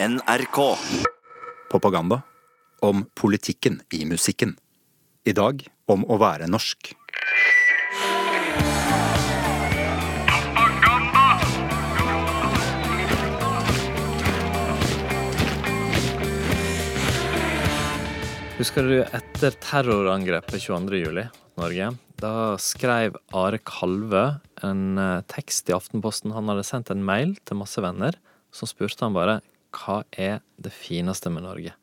NRK. Propaganda om politikken i musikken. I dag om å være norsk. Husker du etter terrorangrepet 22. juli Norge? Da skrev Are Kalve en eh, tekst i Aftenposten. Han hadde sendt en mail til masse venner. som spurte han bare hva er det fineste med Norge?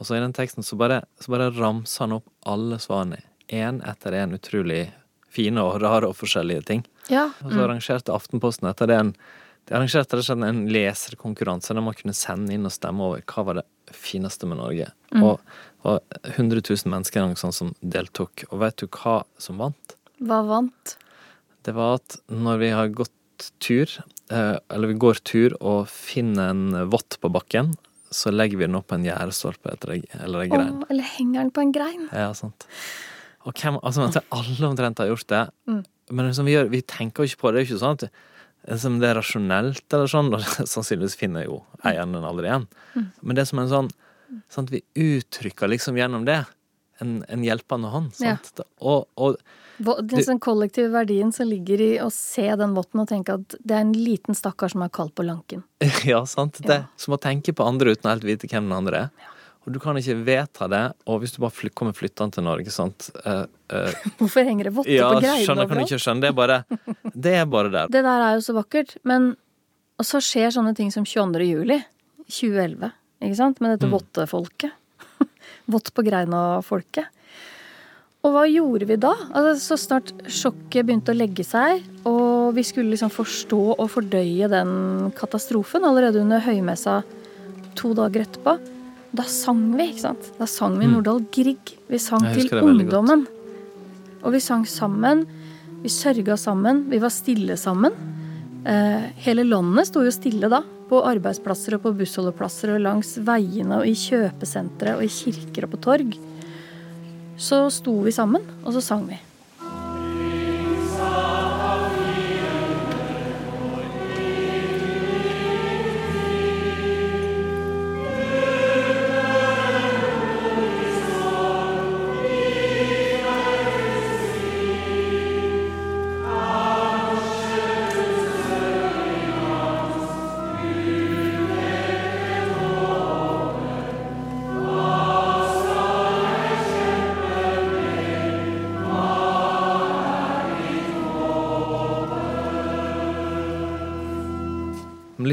Og så i den teksten så bare, så bare ramsa han opp alle svarene. Én etter én utrolig fine og rare og forskjellige ting. Ja. Og så arrangerte Aftenposten etter det en de arrangerte rett og slett en leserkonkurranse der man kunne sende inn og stemme over hva var det fineste med Norge. Og, og 100 000 mennesker sånn som deltok. Og vet du hva som vant? Hva vant? Det var at når vi har gått tur, eller vi går tur og finner en vott på bakken, så legger vi den opp på en gjerdestolpe eller ei grein. grein. eller henger den på en grein? Ja, sant. Og hvem, altså, alle omtrent har gjort det. Mm. Men liksom, vi, gjør, vi tenker jo ikke på det. Det er jo ikke sånn at liksom, det er rasjonelt, eller sånn. Og sannsynligvis finner jo eieren den aldri igjen. Mm. Men det er som en sånn sånn Vi uttrykker liksom gjennom det en, en hjelpende hånd. Ja. Og, og Den sånn kollektive verdien som ligger i å se den votten og tenke at det er en liten stakkar som er kald på lanken. Ja, sant. Det Ja. som å tenke på andre uten å helt vite hvem den andre er. Og du kan ikke vedta det, og hvis du bare fly, kommer flyttende til Norge, sant uh, uh, Hvorfor henger det votter Ja, på Ja, skjønner, kan du ikke skjønne. Det er bare, det er bare der. Det der er jo så vakkert, men Og så skjer sånne ting som 22. juli 2011, ikke sant? Med dette Mm. vottefolket. Vått på greina-folket. Og hva gjorde vi da? Altså, så snart sjokket begynte å legge seg, og vi skulle liksom forstå og fordøye den katastrofen allerede under høymessa to dager etterpå, da sang vi, ikke sant? Da sang vi Mm. Nordahl Grieg. Vi sang til ungdommen. Og vi sang sammen. Vi sørga sammen. Vi var stille sammen. Eh, hele landet sto jo stille da. På arbeidsplasser og på bussholdeplasser og langs veiene og i kjøpesentre og i kirker og på torg. Så sto vi sammen, og så sang vi.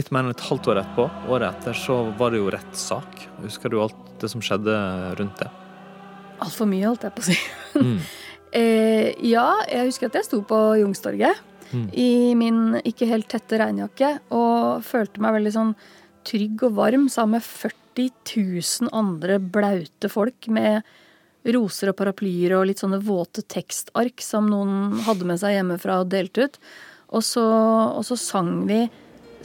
Litt mer enn et halvt år etterpå, året etter, så var det jo rettssak. Husker du alt det som skjedde rundt det? Altfor mye, holdt jeg på å si. Mm. Eh, ja, jeg husker at jeg sto på Jungstorget Mm. i min ikke helt tette regnjakke og følte meg veldig sånn trygg og varm sammen med 40 000 andre blaute folk med roser og paraplyer og litt sånne våte tekstark som noen hadde med seg hjemmefra og delte ut. Og så, og så sang vi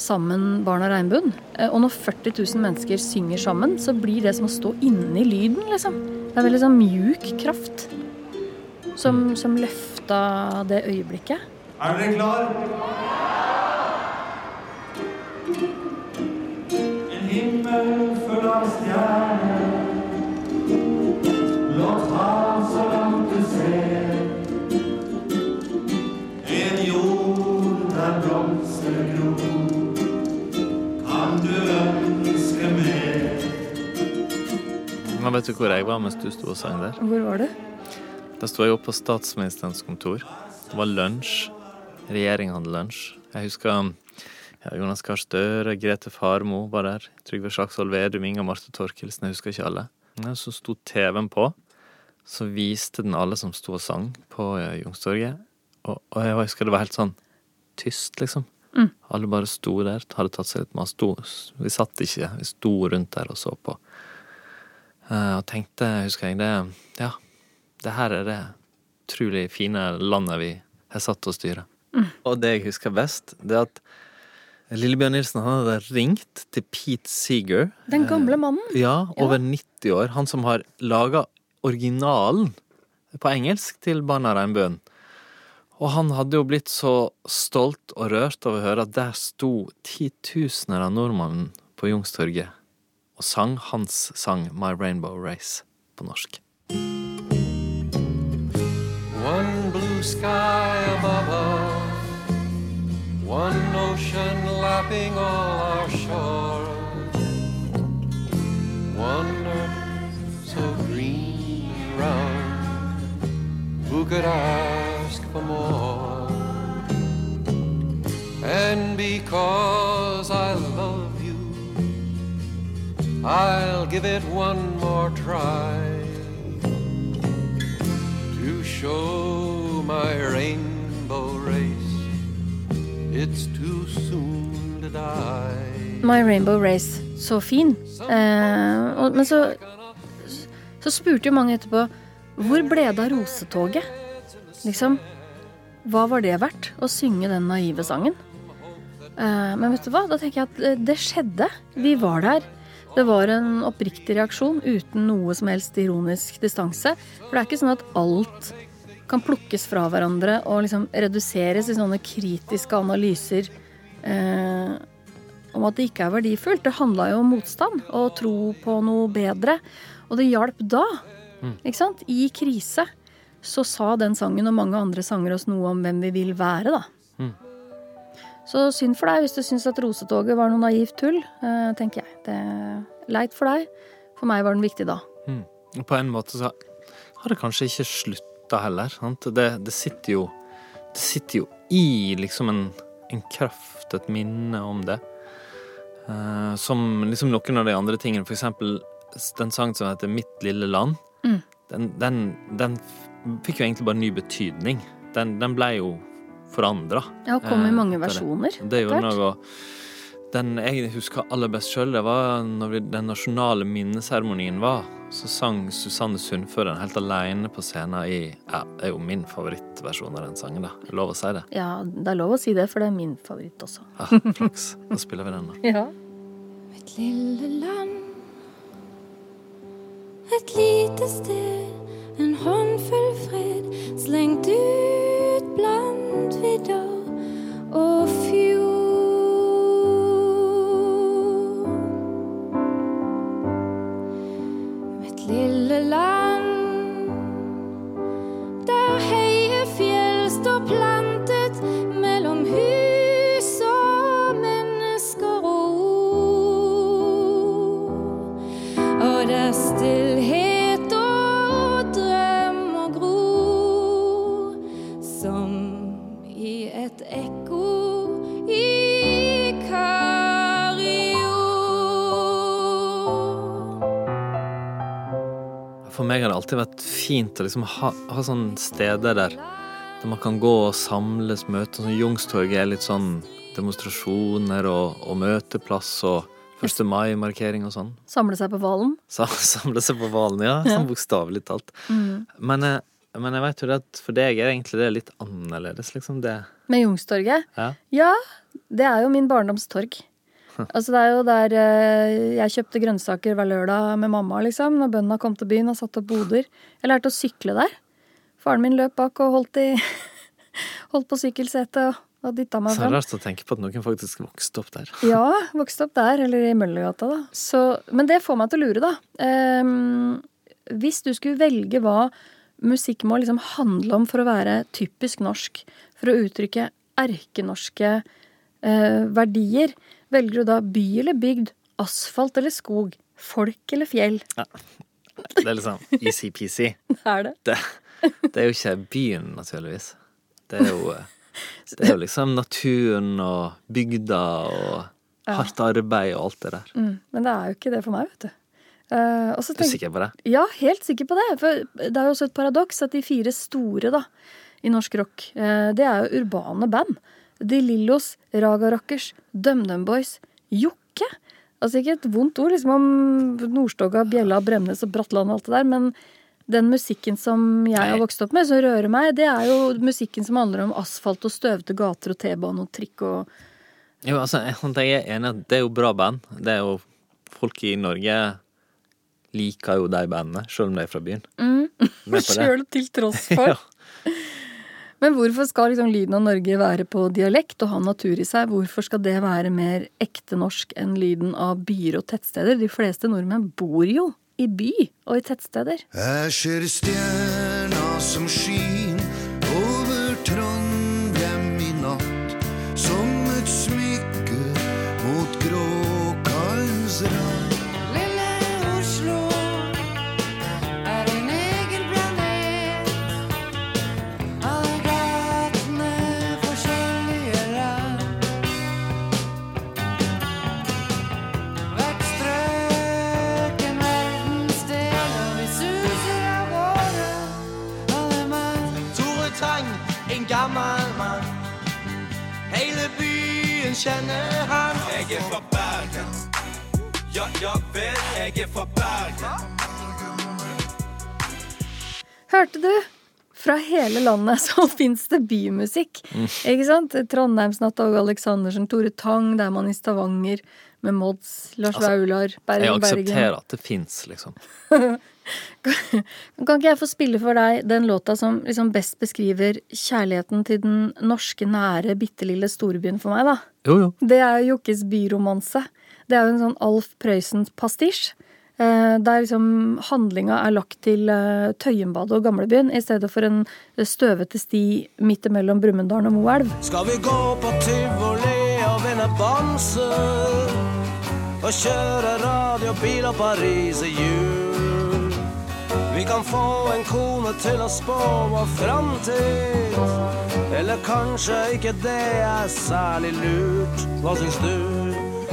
sammen Barna Regnbuen. Eh, Og når 40 000 mennesker synger sammen, så blir det som å stå inni lyden, liksom. Det er veldig sånn mjuk kraft som, som løfta det øyeblikket. Er dere klar? En himmel full av stjerner Men vet du hvor jeg var mens du sto og sang der? Hvor var du? Da sto jeg oppe på statsministerens kontor. Det var lunsj. Regjeringa hadde lunsj. Jeg husker ja, Jonas Gahr Støre, Grete Farmo var der. Trygve Slagsvold Vedum, Inga Marte Torkelsen. Jeg husker ikke alle. Ja, Så sto TV-en på. Så viste den alle som sto og sang på eh, Youngstorget. Og, og jeg husker det var helt sånn tyst, liksom. Mm. Alle bare sto der, hadde tatt seg litt mat. Vi satt ikke, vi sto rundt der og så på. Eh, og tenkte, husker jeg, det Ja, det her er det utrolig fine landet vi har satt til å styre. Og det jeg husker best, det er at Lillebjørn Nilsen han hadde ringt til Pete Seeger. Den gamle mannen. Ja, over 90 år. Han som har laga originalen på engelsk til Barna Regnbuen. Og han hadde jo blitt så stolt og rørt over å høre at der sto titusener av nordmenn på Youngstorget og sang hans sang My Rainbow Race på norsk. One blue sky above us, one ocean lapping all our shores, one earth so green round. Who could ask for more? And because I love I'll give it one more try to show my rainbow race. It's too soon to die. My Rainbow Race. Så fin. Eh, og, men så, så spurte jo mange etterpå Hvor ble det av rosetoget? Liksom. Hva var det verdt? Å synge den naive sangen? Eh, men vet du hva? Da tenker jeg at eh, det skjedde. Vi var der. Det var en oppriktig reaksjon uten noe som helst ironisk distanse. For det er ikke sånn at alt kan plukkes fra hverandre og liksom reduseres i sånne kritiske analyser eh, om at det ikke er verdifullt. Det handla jo om motstand og tro på noe bedre. Og det hjalp da. Ikke sant? I krise så sa den sangen og mange andre sanger oss noe om hvem vi vil være, da. Så synd for deg hvis du syns at rosetoget var noe naivt tull, eh, tenker jeg. Det er leit for deg. For meg var den viktig da. Og på en måte så har det kanskje ikke slutta heller. Sant? Det, det sitter jo Det sitter jo i liksom en, en kraft, et minne om det. Uh, som liksom noen av de andre tingene, for eksempel den sangen som heter Mitt lille land. Mm. Den, den, den fikk jo egentlig bare ny betydning. Den, den ble jo forandra. Ja, og kom i Eh, mange versjoner. Det gjorde klart. noe Den jeg husker aller best sjøl, det var når den nasjonale minneseremonien var. Så sang Susanne Sundfør den helt aleine på scenen i Ja, det er jo min favorittversjon av den sangen, da. Er lov å si det? Ja, det er lov å si det, for det er min favoritt også. Ja, flaks. Da spiller vi den, da. Ja. Mitt lille land. Et lite sted, en håndfull fred, slengt ut blant For meg har det alltid vært fint å liksom ha, ha sånne steder der, der man kan gå og samles, møtes. Sånn Youngstorget er litt sånn demonstrasjoner og, og møteplass og 1. mai-markering og sånn. Samle seg på Hvalen. Samle seg på hvalen, ja. Sånn bokstavelig talt. Men, eh, men jeg vet jo at for deg er egentlig det litt annerledes, liksom. Det Med Youngstorget. Ja. Ja, det er jo min barndomstorg. Altså Det er jo der eh, jeg kjøpte grønnsaker hver lørdag med mamma, liksom. Når bøndene kom til byen og satte opp boder. Jeg lærte å sykle der. Faren min løp bak og holdt, i, holdt på sykkelsetet og, dytta meg Så fram. rart å tenke på at noen faktisk vokste opp der. Ja, vokste opp der, eller i Møllergata, da. Så, men det får meg til å lure, da. Um, hvis du skulle velge hva musikk må liksom handle om for å være typisk norsk, for å uttrykke erkenorske uh, verdier, velger du da by eller bygd, asfalt eller skog, folk eller fjell? Det er liksom easy-peasy. Det er det. Det, det er jo ikke byen, naturligvis. Det er jo, det er jo liksom naturen og bygda og hardt arbeid og alt det der. Mm, men det er jo ikke det for meg, vet du. Uh, så Du er sikker på det? Ja, helt sikker på det. For det er jo også et paradoks at de fire store da, i norsk rock, uh, det er jo urbane band. De Lillos, Raga Rockers, DumDum Boys, Jokke. Altså ikke et vondt ord liksom om Nordstoga, Bjella, Bremnes og Bratland og alt det der, men den musikken som jeg har vokst opp med, som rører meg, det er jo musikken som handler om asfalt og støvete gater og T-bane og trikk og Jo, altså, jeg, er enig at det er jo bra band. Det er jo Folk i Norge liker jo de bandene, selv om de er fra byen. Mm. Sjøl til tross for. Ja. Men hvorfor skal liksom lyden av Norge være på dialekt og ha natur i seg? Hvorfor skal det være mer ekte norsk enn lyden av byer og tettsteder? De fleste nordmenn bor jo i by og i tettsteder. Jeg ser stjerna som skin landet så fins det bymusikk. Ikke sant? Trondheimsnatta og Aleksandersen, Tore Tang, det er man i Stavanger med Mods, Lars Altså, Vaular, Jeg Bergen Jeg aksepterer at det fins, liksom. Kan ikke jeg få spille for deg den låta som liksom best beskriver kjærligheten til den norske, nære, bitte lille storbyen for meg, da? Jo, jo. Det er jo Jokkes byromanse. Det er jo en sånn Alf Prøysen-pastisj. Eh, der liksom handlinga er lagt til eh, Tøyenbadet og gamlebyen i stedet for en støvete sti midt imellom Brumunddal og Moelv. Skal vi gå på tivoli og vinne bamser? Og kjøre radiobil og Paris i jul? Vi kan få en kone til å spå vår framtid. Eller kanskje ikke det er særlig lurt. Hva syns du?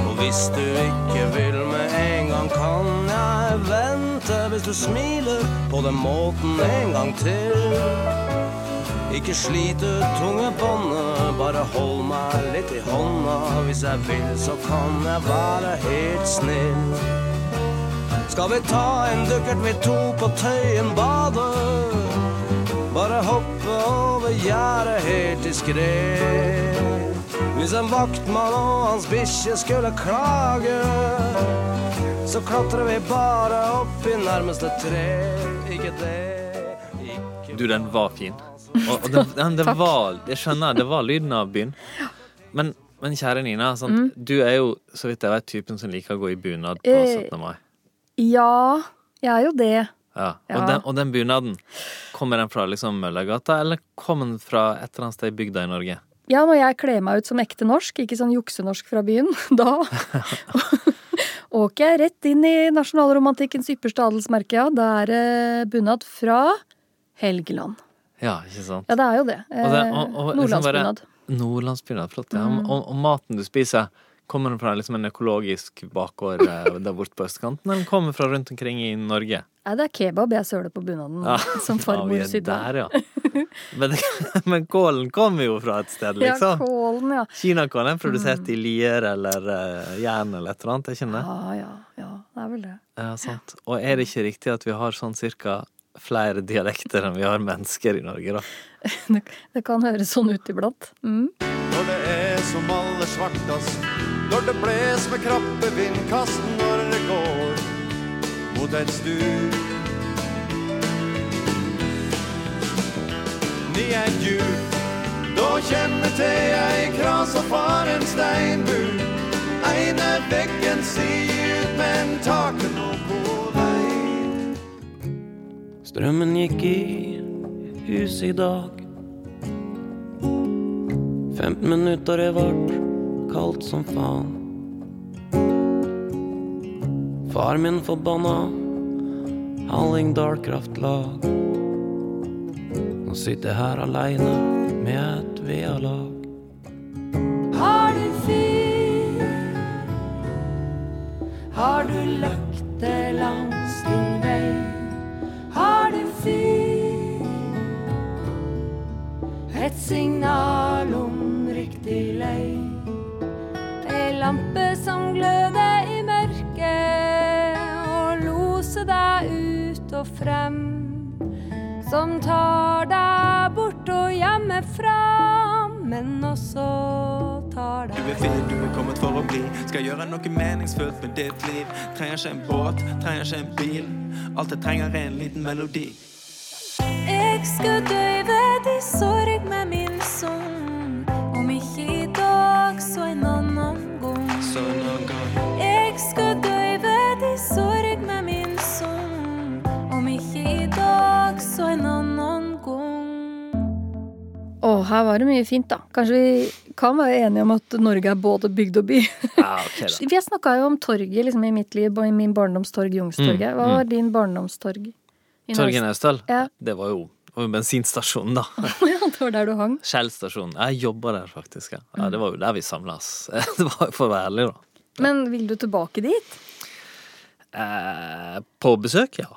Og hvis du ikke vil med en gang, kan jeg vente hvis du smiler på den måten en gang til. Ikke slit ut tungebåndet, bare hold meg litt i hånda. Hvis jeg vil, så kan jeg være helt snill. Skal vi ta en dukkert vi to på Tøyen bade? Bare hoppe over gjerdet helt diskré. Hvis en vaktmann og hans bikkje skulle klage, så klatrer vi bare opp i nærmeste tre. Ikke det, ikke Du, den var fin. Og, og det, den, det var Jeg skjønner, det var lyden av byen. Men, men kjære Nina, sånn, Mm. du er jo, så vidt jeg vet, typen som liker å gå i bunad på Eh, 17. mai. Ja, jeg er jo det. Ja. ja. Og, den, og den bunaden, kommer den fra liksom Møllergata, eller kommer den fra et eller annet sted i bygda i Norge? Ja, når jeg kler meg ut som ekte norsk, ikke sånn juksenorsk fra byen, da åker jeg rett inn i nasjonalromantikkens ypperste adelsmerke, ja. Det er bunad fra Helgeland. Ja, ikke sant? Ja, det er jo det. Eh, liksom Nordlandsbunad. Nordlandsbunad, flott. Ja. Mm. Og, og maten du spiser, kommer den fra liksom en økologisk bakgård eh, der borte på østkanten, eller den kommer fra rundt omkring i Norge? Nei, det er kebab jeg søler på bunaden, Ja. som Ja, farmor sydde. der, ja. Men, men kålen kommer jo fra et sted, liksom. Ja, kålen, ja. Kinakålen er produsert i Lier eller uh, Jæren eller et eller annet, er ikke det? Ja, ja, ja. Det er vel det. Ja, sant. Og er det ikke riktig at vi har sånn cirka flere dialekter enn vi har mennesker i Norge, da? Det, kan høres sånn ut iblant. Mm. Når det er som aller svartast, når det bles med krappe vindkast, når det går mot et stup. Ni er djup, da kjenner til ei kras og far en steinbu. Eine veggen sier ut, men taket nå på vei. Strømmen gikk i huset i dag. 15 minutter er vart kaldt som faen. Far min forbanna Hallingdal Kraftlag. Nå sitter jeg her aleine med et vealag. Ikke en båt, trenger ikke en bil. Alt jeg trenger, er en liten melodi. Jeg skal døyve her var det mye fint, da. Kanskje vi kan være enige om at Norge er både bygd og by. Ja, okay, da. Vi har snakka jo om torget liksom, i mitt liv, i min barndomstorg, Jungstorget. Hva Mm, var din barndomstorg? i Torget Naustdal, Ja. det var jo bensinstasjonen, da. Ja, det var der du hang. Stasjon. Jeg jobba der, faktisk. Ja. Mm. ja, Det var jo der vi samlas. Det var for å være ærlig, da. Men vil du tilbake dit? Eh, på besøk, ja.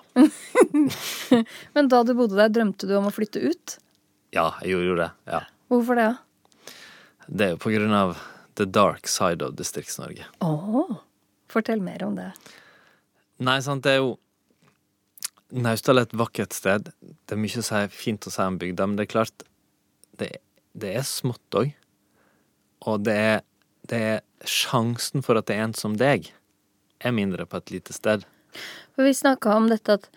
Men da du bodde der, drømte du om å flytte ut? Ja, jeg gjorde jo det. Ja. Hvorfor det? Det er jo på grunn av the dark side of Distrikts-Norge. Åh, fortell mer om det. Nei, sant, det er jo Naustdal er et vakkert sted. Det er mye å si, fint å si om bygda, men det er klart Det, det er smått òg. Og det er, det er sjansen for at det er en som deg, er mindre på et lite sted. For vi snakka om dette at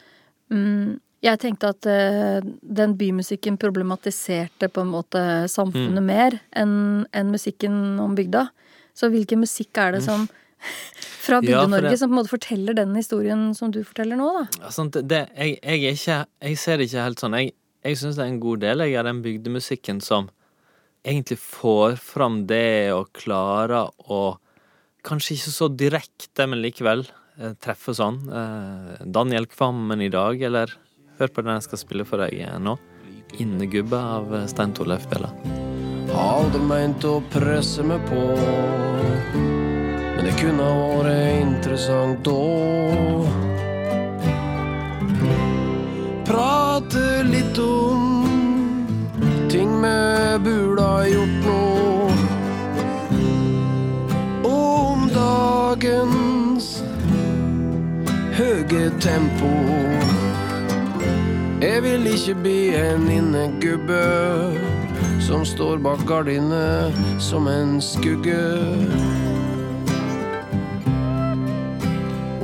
mm, Jeg tenkte at uh, den bymusikken problematiserte på en måte samfunnet Mm. mer enn en musikken om bygda. Så hvilken musikk er det som fra. Ja, Bygde-Norge det- som på en måte forteller den historien som du forteller nå, da? Ja, sant, det, jeg, jeg ikke Jeg ser det ikke helt sånn. Jeg, jeg syns det er en god del jeg, av den bygdemusikken som egentlig får fram det og klarer å Kanskje ikke så direkte, men likevel eh, treffe sånn. Eh, Daniel Kvammen i dag, eller hør på den jeg skal spille for deg eh, nå. 'Innegubbe' av eh, Stein Torleif Bella. Hadde meint å presse meg på Men det kunne ha vært interessant da Prate litt om Ting vi burde ha gjort nå Om dagens Høge tempo jeg vil ikke bli en innegubbe som står bak gardinene som en skugge.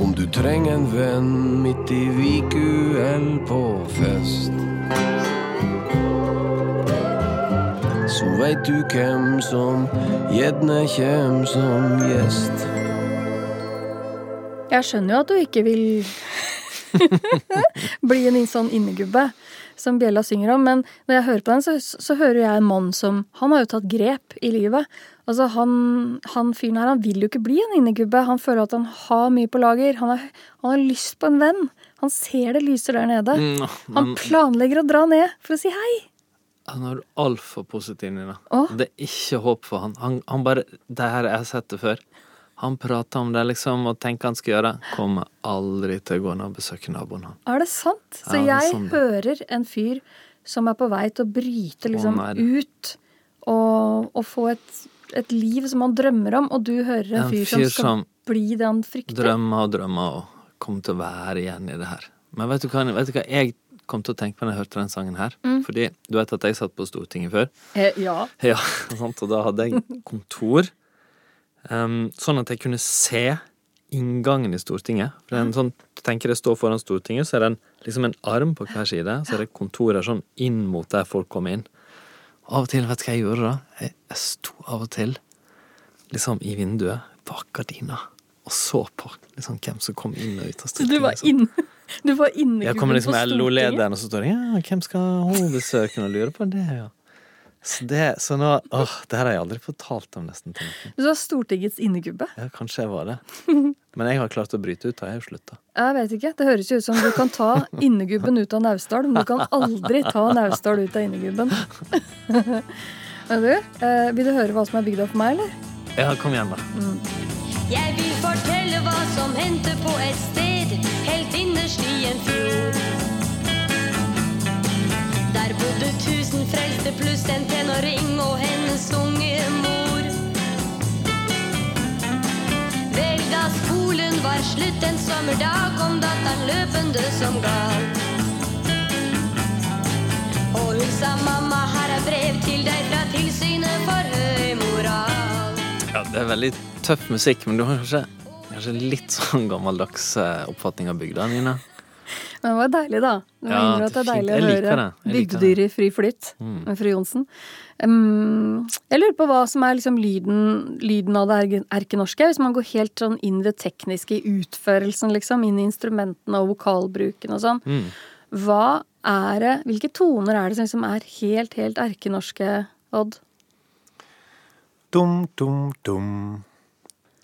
Om du trenger en venn midt i viku eller på fest. Så veit du hvem som gjerne kjem som gjest. Jeg skjønner jo at du ikke vil bli en sånn innegubbe som Bjella synger om, men når jeg hører på den, så, så hører jeg en mann som Han har jo tatt grep i livet. Altså, han, han fyren her, han vil jo ikke bli en innegubbe. Han føler at han har mye på lager. Han har, han har lyst på en venn. Han ser det lyser der nede. Mm, Han planlegger å dra ned for å si hei. han er altfor positiv, Nina. Åh? Det er ikke håp for han. Han, han bare Det her har jeg sett det før. Han prater om det, liksom, og tenker han skal gjøre. Kommer aldri til å gå ned og besøke naboen hans. Er det sant? Så Ja, jeg sånn hører en fyr som er på vei til å bryte liksom å, ut og, og få et, et liv som han drømmer om, og du hører en, En fyr, som skal som bli det han frykter. Drømmer og drømmer og kommer til å være igjen i det her. Men vet du hva, vet du hva jeg kom til å tenke på når jeg hørte den sangen her? Mm. Fordi du vet at jeg satt på Stortinget før. Eh, ja. Ja, sant? og da hadde jeg kontor. Um, sånn at jeg kunne se inngangen i Stortinget. For det er en sånn, du tenker jeg står foran Stortinget, så er det en, liksom en arm på hver side. Så er det kontorer sånn inn mot der folk kommer inn. Av og til, vet du hva jeg gjorde da? Jeg, jeg sto av og til liksom i vinduet bak gardina og så på liksom hvem som kom inn og ut av Stortinget. du var inne inn Du var Jeg innegubben kommer liksom LO-lederen, og så står det ja, hvem skal hun besøke? Og lure på det, ja. Så, det, så nå Åh, det her har jeg aldri fortalt om nesten til noen. Du var Stortingets innegubbe? Ja, kanskje jeg var det. Men jeg har klart å bryte ut, da. Jeg har jo slutta. Jeg vet ikke. Det høres jo ut som du kan ta innegubben ut av Naustdal, men du kan aldri ta Naustdal ut av innegubben. Men du, eh, vil du høre hva som er bygd opp for meg, eller? Ja, kom igjen, da. Jeg vil fortelle hva som hendte på et sted helt innerst i en fjord. Frelste pluss en tenåring og hennes unge mor. Vel, da skolen var slutt en sommerdag, kom datteren løpende som gal. Og hun sa mamma, her er brev til deg fra tilsynet for høy moral. Ja, det er veldig tøff musikk, men du har kanskje, kanskje litt sånn gammeldags eh, oppfatning av bygda, Nina? Men det var deilig, da. Det Ja, det er det er deilig å Jeg liker høre det. Bygdedyr i fri flytt Mm. med fru Johnsen. Um, jeg lurer på hva som er liksom lyden, lyden av det erkenorske. Hvis man går helt sånn inn i det tekniske i utførelsen, liksom. Inn i instrumentene og vokalbruken og sånn. Mm. Hva er det Hvilke toner er det som liksom er helt, helt erkenorske Odd? Dum, dum, dum.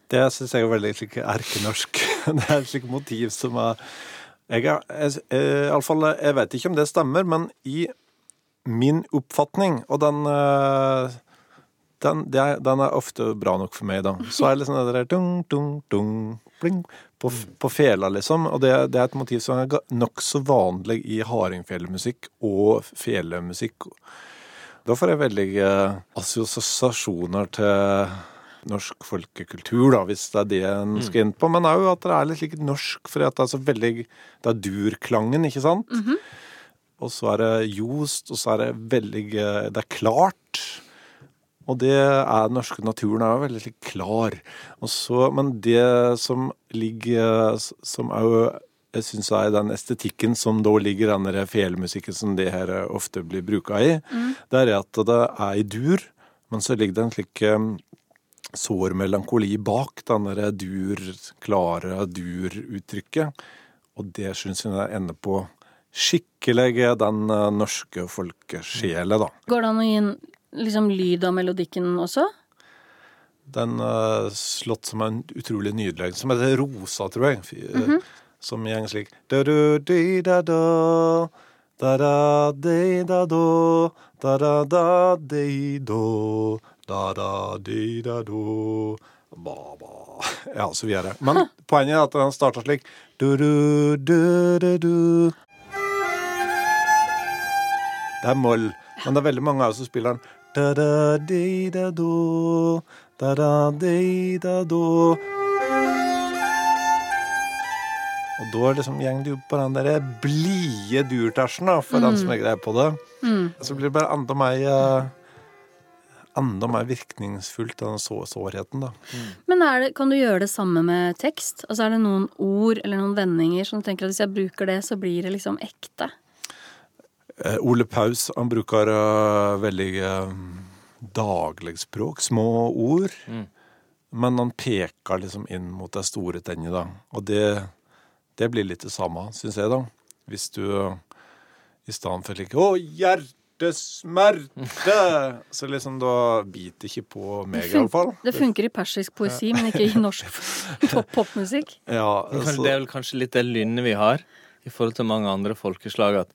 Det syns jeg er veldig erkenorsk. Det er et slikt motiv som er jeg, er, jeg, eh, i alle fall, jeg vet ikke om det stemmer, men i min oppfatning, og den, eh, den, den er ofte bra nok for meg, da. Så er det liksom det der dung, dung, dung, bling, på, på fela, liksom. Og det, det er et motiv som er nokså vanlig i hardingfelemusikk og felemusikk. Da får jeg veldig eh, assosiasjoner til norsk folkekultur, da, hvis det er det en skal inn på. Men òg at det er litt slik norsk, for det er så veldig Det er durklangen, ikke sant? Og så er det jost, og så er det veldig Det er klart. Og det er den norske naturen er jo veldig slik klar. Og så, men det som ligger Som òg jeg syns er den estetikken som da ligger i den fjellmusikken som det her ofte blir bruka i, det er at det er i dur, men så ligger det en slik eh, sår melankoli bak der dur, klare dur-uttrykket. Og det syns jeg ender på skikkelig den eh, norske folkesjela, da. Går det an å gi en liksom, lyd av melodikken også? Den uh, slått som en utrolig nydelig Som heter Rosa, tror jeg. Mm -hmm. Som går slik da-da-di-da-da, da-da-di-da-da, da-da-da-di-da, da-da-di-da-da, ba-ba Ja, så videre. Men poenget er at den starter slik du-du-du-du-du. Det er moll, men det er veldig mange av oss som spiller den da-da-di-da-do, da-da-di-da-do. Og da liksom gjeng du på den der blide durtersen, for den som er grei på det. Så blir det bare enda mer eh, Enda mer virkningsfullt, den så sårheten, da. Men er det, kan du gjøre det samme med tekst? Altså Er det noen ord eller noen vendinger som du tenker at hvis jeg bruker det, så blir det liksom ekte? Eh, Ole Paus han bruker uh, veldig uh, dagligspråk, små ord. Men han peker liksom inn mot det store tennet, da. Og det, det blir litt det samme, syns jeg, da. Hvis du eh, i stedet for like Å, hjertesmerte! Så liksom da biter ikke på meg, iallfall. i alle fall. det funker i persisk poesi, men ikke i norsk pop- popmusikk. Ja, altså. Det er vel kanskje litt det lynnet vi har i forhold til mange andre folkeslag. At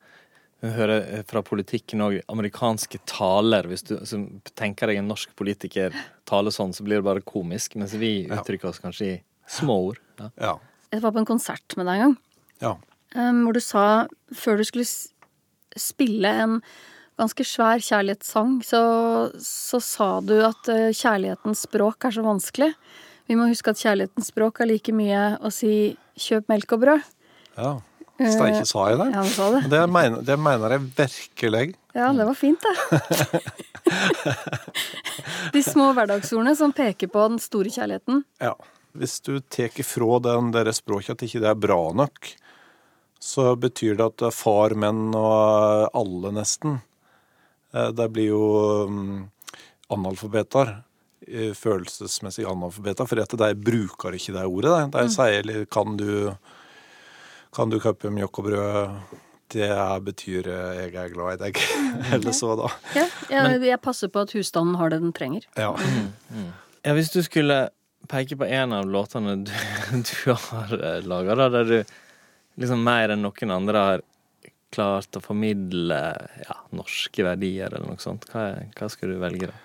vi hører fra politikken òg amerikanske taler. Hvis du som tenker deg en norsk politiker taler sånn, så blir det bare komisk. Mens vi uttrykker oss kanskje i små ord. Ja. ja. Jeg var på en konsert med deg en gang, ja. um, hvor du sa før du skulle spille en ganske svær kjærlighetssang, så, så sa du at eh, kjærlighetens språk er så vanskelig. Vi må huske at kjærlighetens språk er like mye å si 'kjøp melk og brød'. ja. Steike sa jeg det? Ja, du sa det. Det mener, det mener jeg virkelig. Ja, det var fint, det. De små hverdagsordene som peker på den store kjærligheten. Ja. Hvis du tar ifra den der språket at ikke det er bra nok, så betyr det at far, menn og alle nesten eh, Det blir jo mm, analfabeter. eh, Følelsesmessig analfabeter. For at de bruker ikke det ordet. De, de sier eller kan du Kan du og brød? Det betyr eh, 'jeg er glad i deg'. Eller så, da. Ja, jeg, jeg passer på at husstanden har det den trenger. Ja. Ja, hvis du skulle peke på en av låtene du, du har laga, der du liksom mer enn noen andre har klart å formidle ja, norske verdier, eller noe sånt, hva, er- hva skulle du velge da?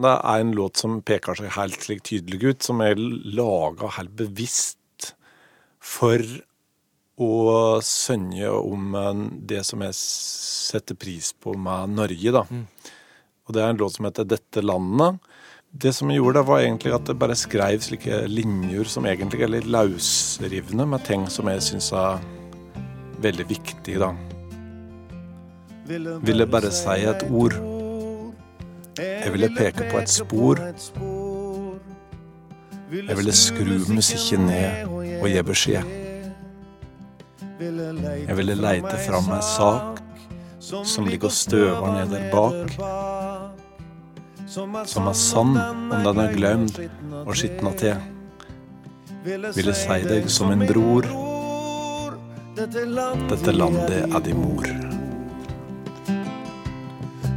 Det er en låt som peker seg helt slik tydelig ut, som er laga helt bevisst for å synge om eh, det som jeg setter pris på med Norge, da. Og det er en låt som heter 'Dette landet'. Det som jeg gjorde, det var egentlig at jeg bare skrev slike linjer som egentlig er litt løsrivne, med ting som jeg syns er veldig viktig, da. Ville bare si et ord. Jeg ville peke på et spor. Jeg ville skru musikken ned og gi beskjed. Jeg ville leite fram en sak som ligger og støver ned der bak. Som er sann om den er glemt og skitna til. Ville si deg som en bror. Dette landet er din mor.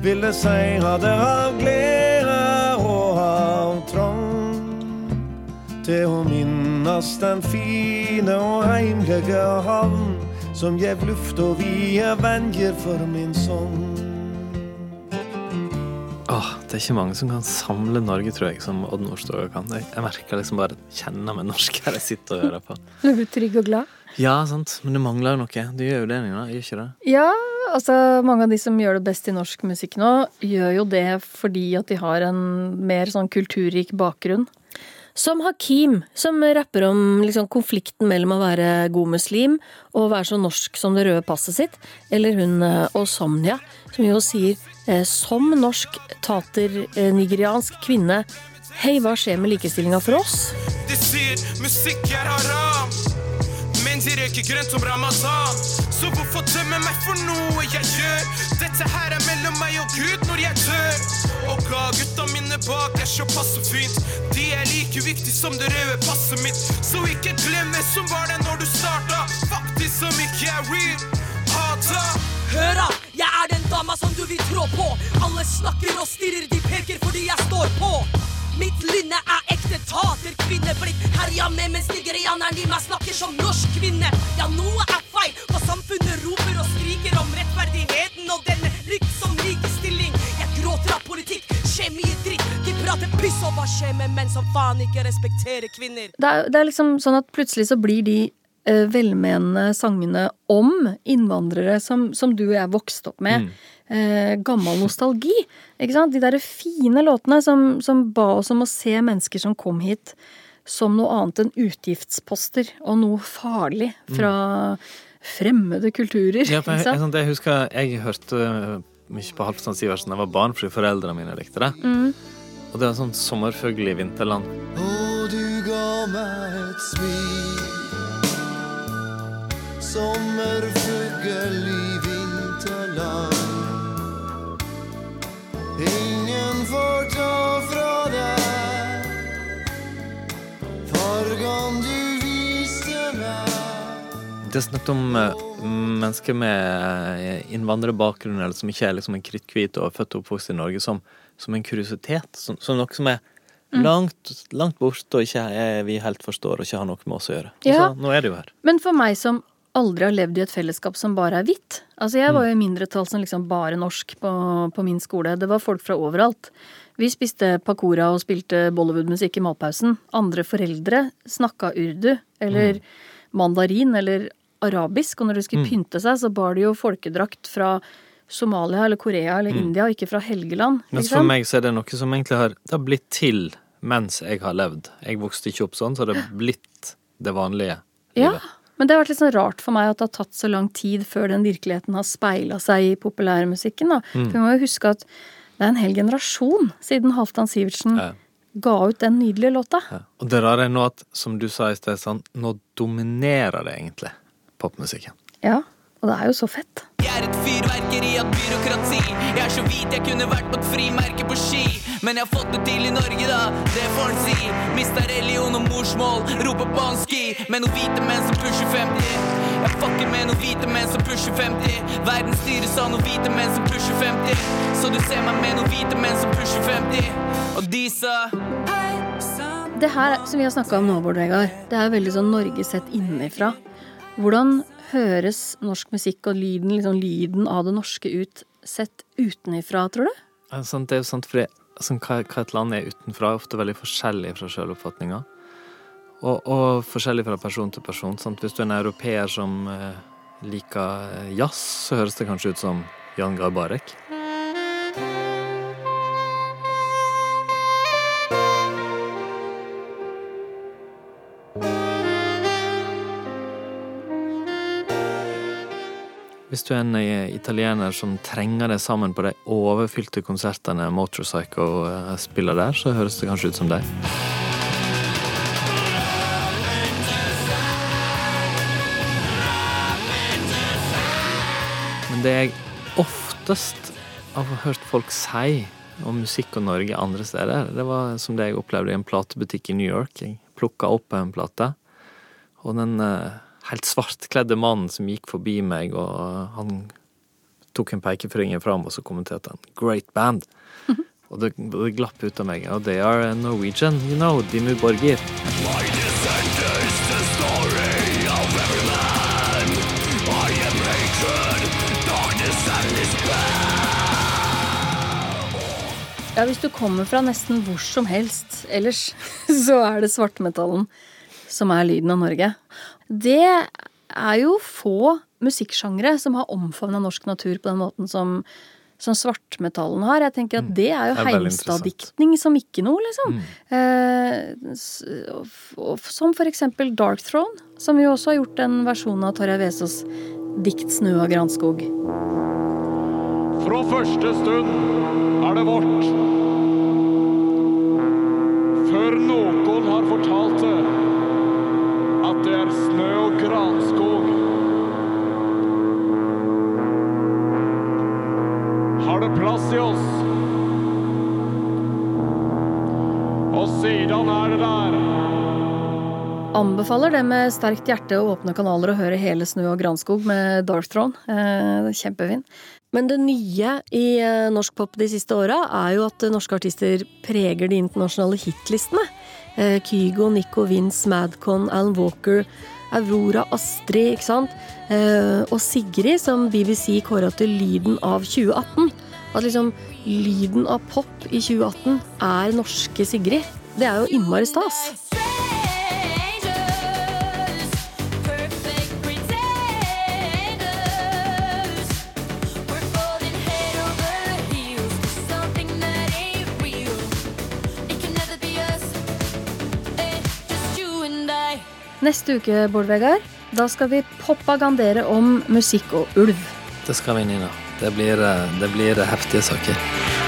ville det av glede og av trang Til å minnes den fine og heimlige havn som gjev luft og vide venger for min sånn. Åh, det er ikke mange som kan samle Norge, tror jeg, som Odd Nordstoga kan. Jeg, jeg merker liksom bare kjenner meg norsk her jeg sitter og hører på. Du blir trygg og glad. Ja, sant, men det mangler jo noe. Du gjør jo det, Nina. Gjør ikke det? Ja, altså mange av de som gjør det best i norsk musikk nå, gjør jo det fordi at de har en mer sånn kulturrik bakgrunn. Som Hakim, som rapper om liksom, konflikten mellom å være god muslim og være så norsk som det røde passet sitt, eller hun eh, Osomnia, som jo sier som norsk tater-nigeriansk kvinne Hei, hva skjer med likestillinga for oss? De sier musikk er haram, men de røyker grønt som ramadan. Så hvorfor dømme meg for noe jeg gjør? Dette her er mellom meg og Gud når jeg dør. Og ga gutta mine bak er så passe fint. De er like viktig som det røde passet mitt. Så ikke glem hvem som var der når du starta. Faktisk som ikke er real. Du vil trå på. Alle snakker og stirrer, de peker fordi jeg står på. Mitt lynne er ekte taterkvinne, blitt herja med mens nigerianeren i meg snakker som norsk kvinne. Ja, noe er feil, for samfunnet roper og skriker om rettferdigheten og denne rykk som likestilling. Jeg gråter av politikk, skjer mye dritt. De prater piss, og hva skjer med menn som faen ikke respekterer kvinner? Det er, det er liksom sånn at plutselig så blir de eh, velmenende sangene om innvandrere som, som du og jeg vokste opp med. Eh, gammel nostalgi. Ikke sant? De derre fine låtene som, som ba oss om å se mennesker som kom hit som noe annet enn utgiftsposter og noe farlig fra fremmede kulturer. Ja, for jeg, jeg, jeg husker jeg hørte mye på Halvdan Sivertsen da jeg var barn, fordi foreldrene mine likte det. Mm. Og det var sånn sommerfugl i vinterland. Og du ga meg et smil Sommerfugl i vinterland Det er snakket om eh, mennesker med eh, innvandrerbakgrunn, eller som ikke er liksom en kritthvit og født og oppvokst i Norge, som, som en kuriositet. Som, som noe som er Mm. langt, langt borte og ikke er, vi helt forstår og ikke har noe med oss å gjøre. Ja. Så, nå er det jo her. Men for meg som aldri har levd i et fellesskap som bare er hvitt Altså, jeg var jo i mindretall som liksom bare norsk på, på min skole. Det var folk fra overalt. Vi spiste pakora og spilte Bollywood-musikk i matpausen. Andre foreldre snakka urdu eller mandarin eller arabisk, og når de skulle Mm. pynte seg, så bar de jo folkedrakt fra Somalia eller Korea eller Mm. India, og ikke fra Helgeland. Men for meg så er det noe som egentlig har, det har blitt til mens jeg har levd. Jeg vokste ikke opp sånn, så det har blitt det vanlige Ja, men det har vært litt sånn rart for meg at det har tatt så lang tid før den virkeligheten har speila seg i populærmusikken. da. Mm. For vi må jo huske at det er en hel generasjon siden Halvdan Sivertsen Ja. ga ut den nydelige låta. Ja. Og det rare er nå at, som du sa i sted, sånn, nå dominerer det egentlig popmusikken. Ja, og det er jo så fett. Jeg er et fyrverkeri av byråkrati. Jeg er så hvit jeg kunne vært på et frimerke på ski. Men jeg har fått det til i Norge, da. Det får en si. Mista religion og morsmål, roper banski. Med noen hvite menn som pusher 50. Jeg fucker med noen hvite menn som pusher 50. Verden styres av noen hvite menn som pusher 50. Så du ser meg med noen hvite menn som pusher 50. Og de sa Det her som vi har snakka om nå, Bård Vegard, det er veldig sånn Norge sett innenfra. Hvordan høres norsk musikk og lyden, liksom lyden av det norske ut sett utenifra, tror du? Det er jo sant, sånn, hva, hva et land er utenfra, er ofte veldig forskjellig fra selvoppfatninga. Og, og forskjellig fra person til person. Sant? Hvis du er en europeer som eh, liker eh, jazz, så høres det kanskje ut som Jan Garbarek. Hvis du er en eh, italiener som trenger deg sammen på de overfylte konsertene Motorpsycho eh, spiller der, så høres det kanskje ut som deg. Men det jeg oftest har hørt folk si om musikk og Norge andre steder, det var som det jeg opplevde i en platebutikk i New York. Jeg plukka opp en plate, og den eh, helt svartkledde mannen som gikk forbi meg, og han tok en pekefinger fram, og så kommenterte han 'great band'. Og det, det glapp ut av meg. Og they are Norwegian, you know, Dimmu Borgir. Ja, hvis du kommer fra nesten hvor som helst ellers, så er det svartmetallen som er lyden av Norge. Det er jo få musikksjangre som har omfavna norsk natur på den måten som, som svartmetallen har. Jeg tenker at det er jo Mm. Det er interessant. heimstaddiktning som ikke noe, liksom. Mm. Eh, som for eksempel Dark Throne, som jo også har gjort en versjon av Tarjei Vesaas dikt 'Snø av granskog'. Fra første stund er det vårt. Før noen har fortalt det, det er snø og granskog. Har det plass i oss? Og siden er det der. Anbefaler det med sterkt hjerte og åpne kanaler å høre hele Snø og granskog med Dark Throne. Eh, kjempefin. Men det nye i eh, norsk pop de siste åra er jo at norske artister preger de internasjonale hitlistene. Eh, Kygo, Nico, Vince, Madcon, Alan Walker, Aurora, Astrid, ikke sant? Eh, og Sigrid, som BBC kåra til lyden av 2018. At liksom lyden av pop i 2018 er norske Sigrid. Det er jo innmari stas. Neste uke, Bård Vegard, da skal vi propagandere om musikk og ulv. Det skal vi, Nina. Det blir, eh, det blir heftige saker.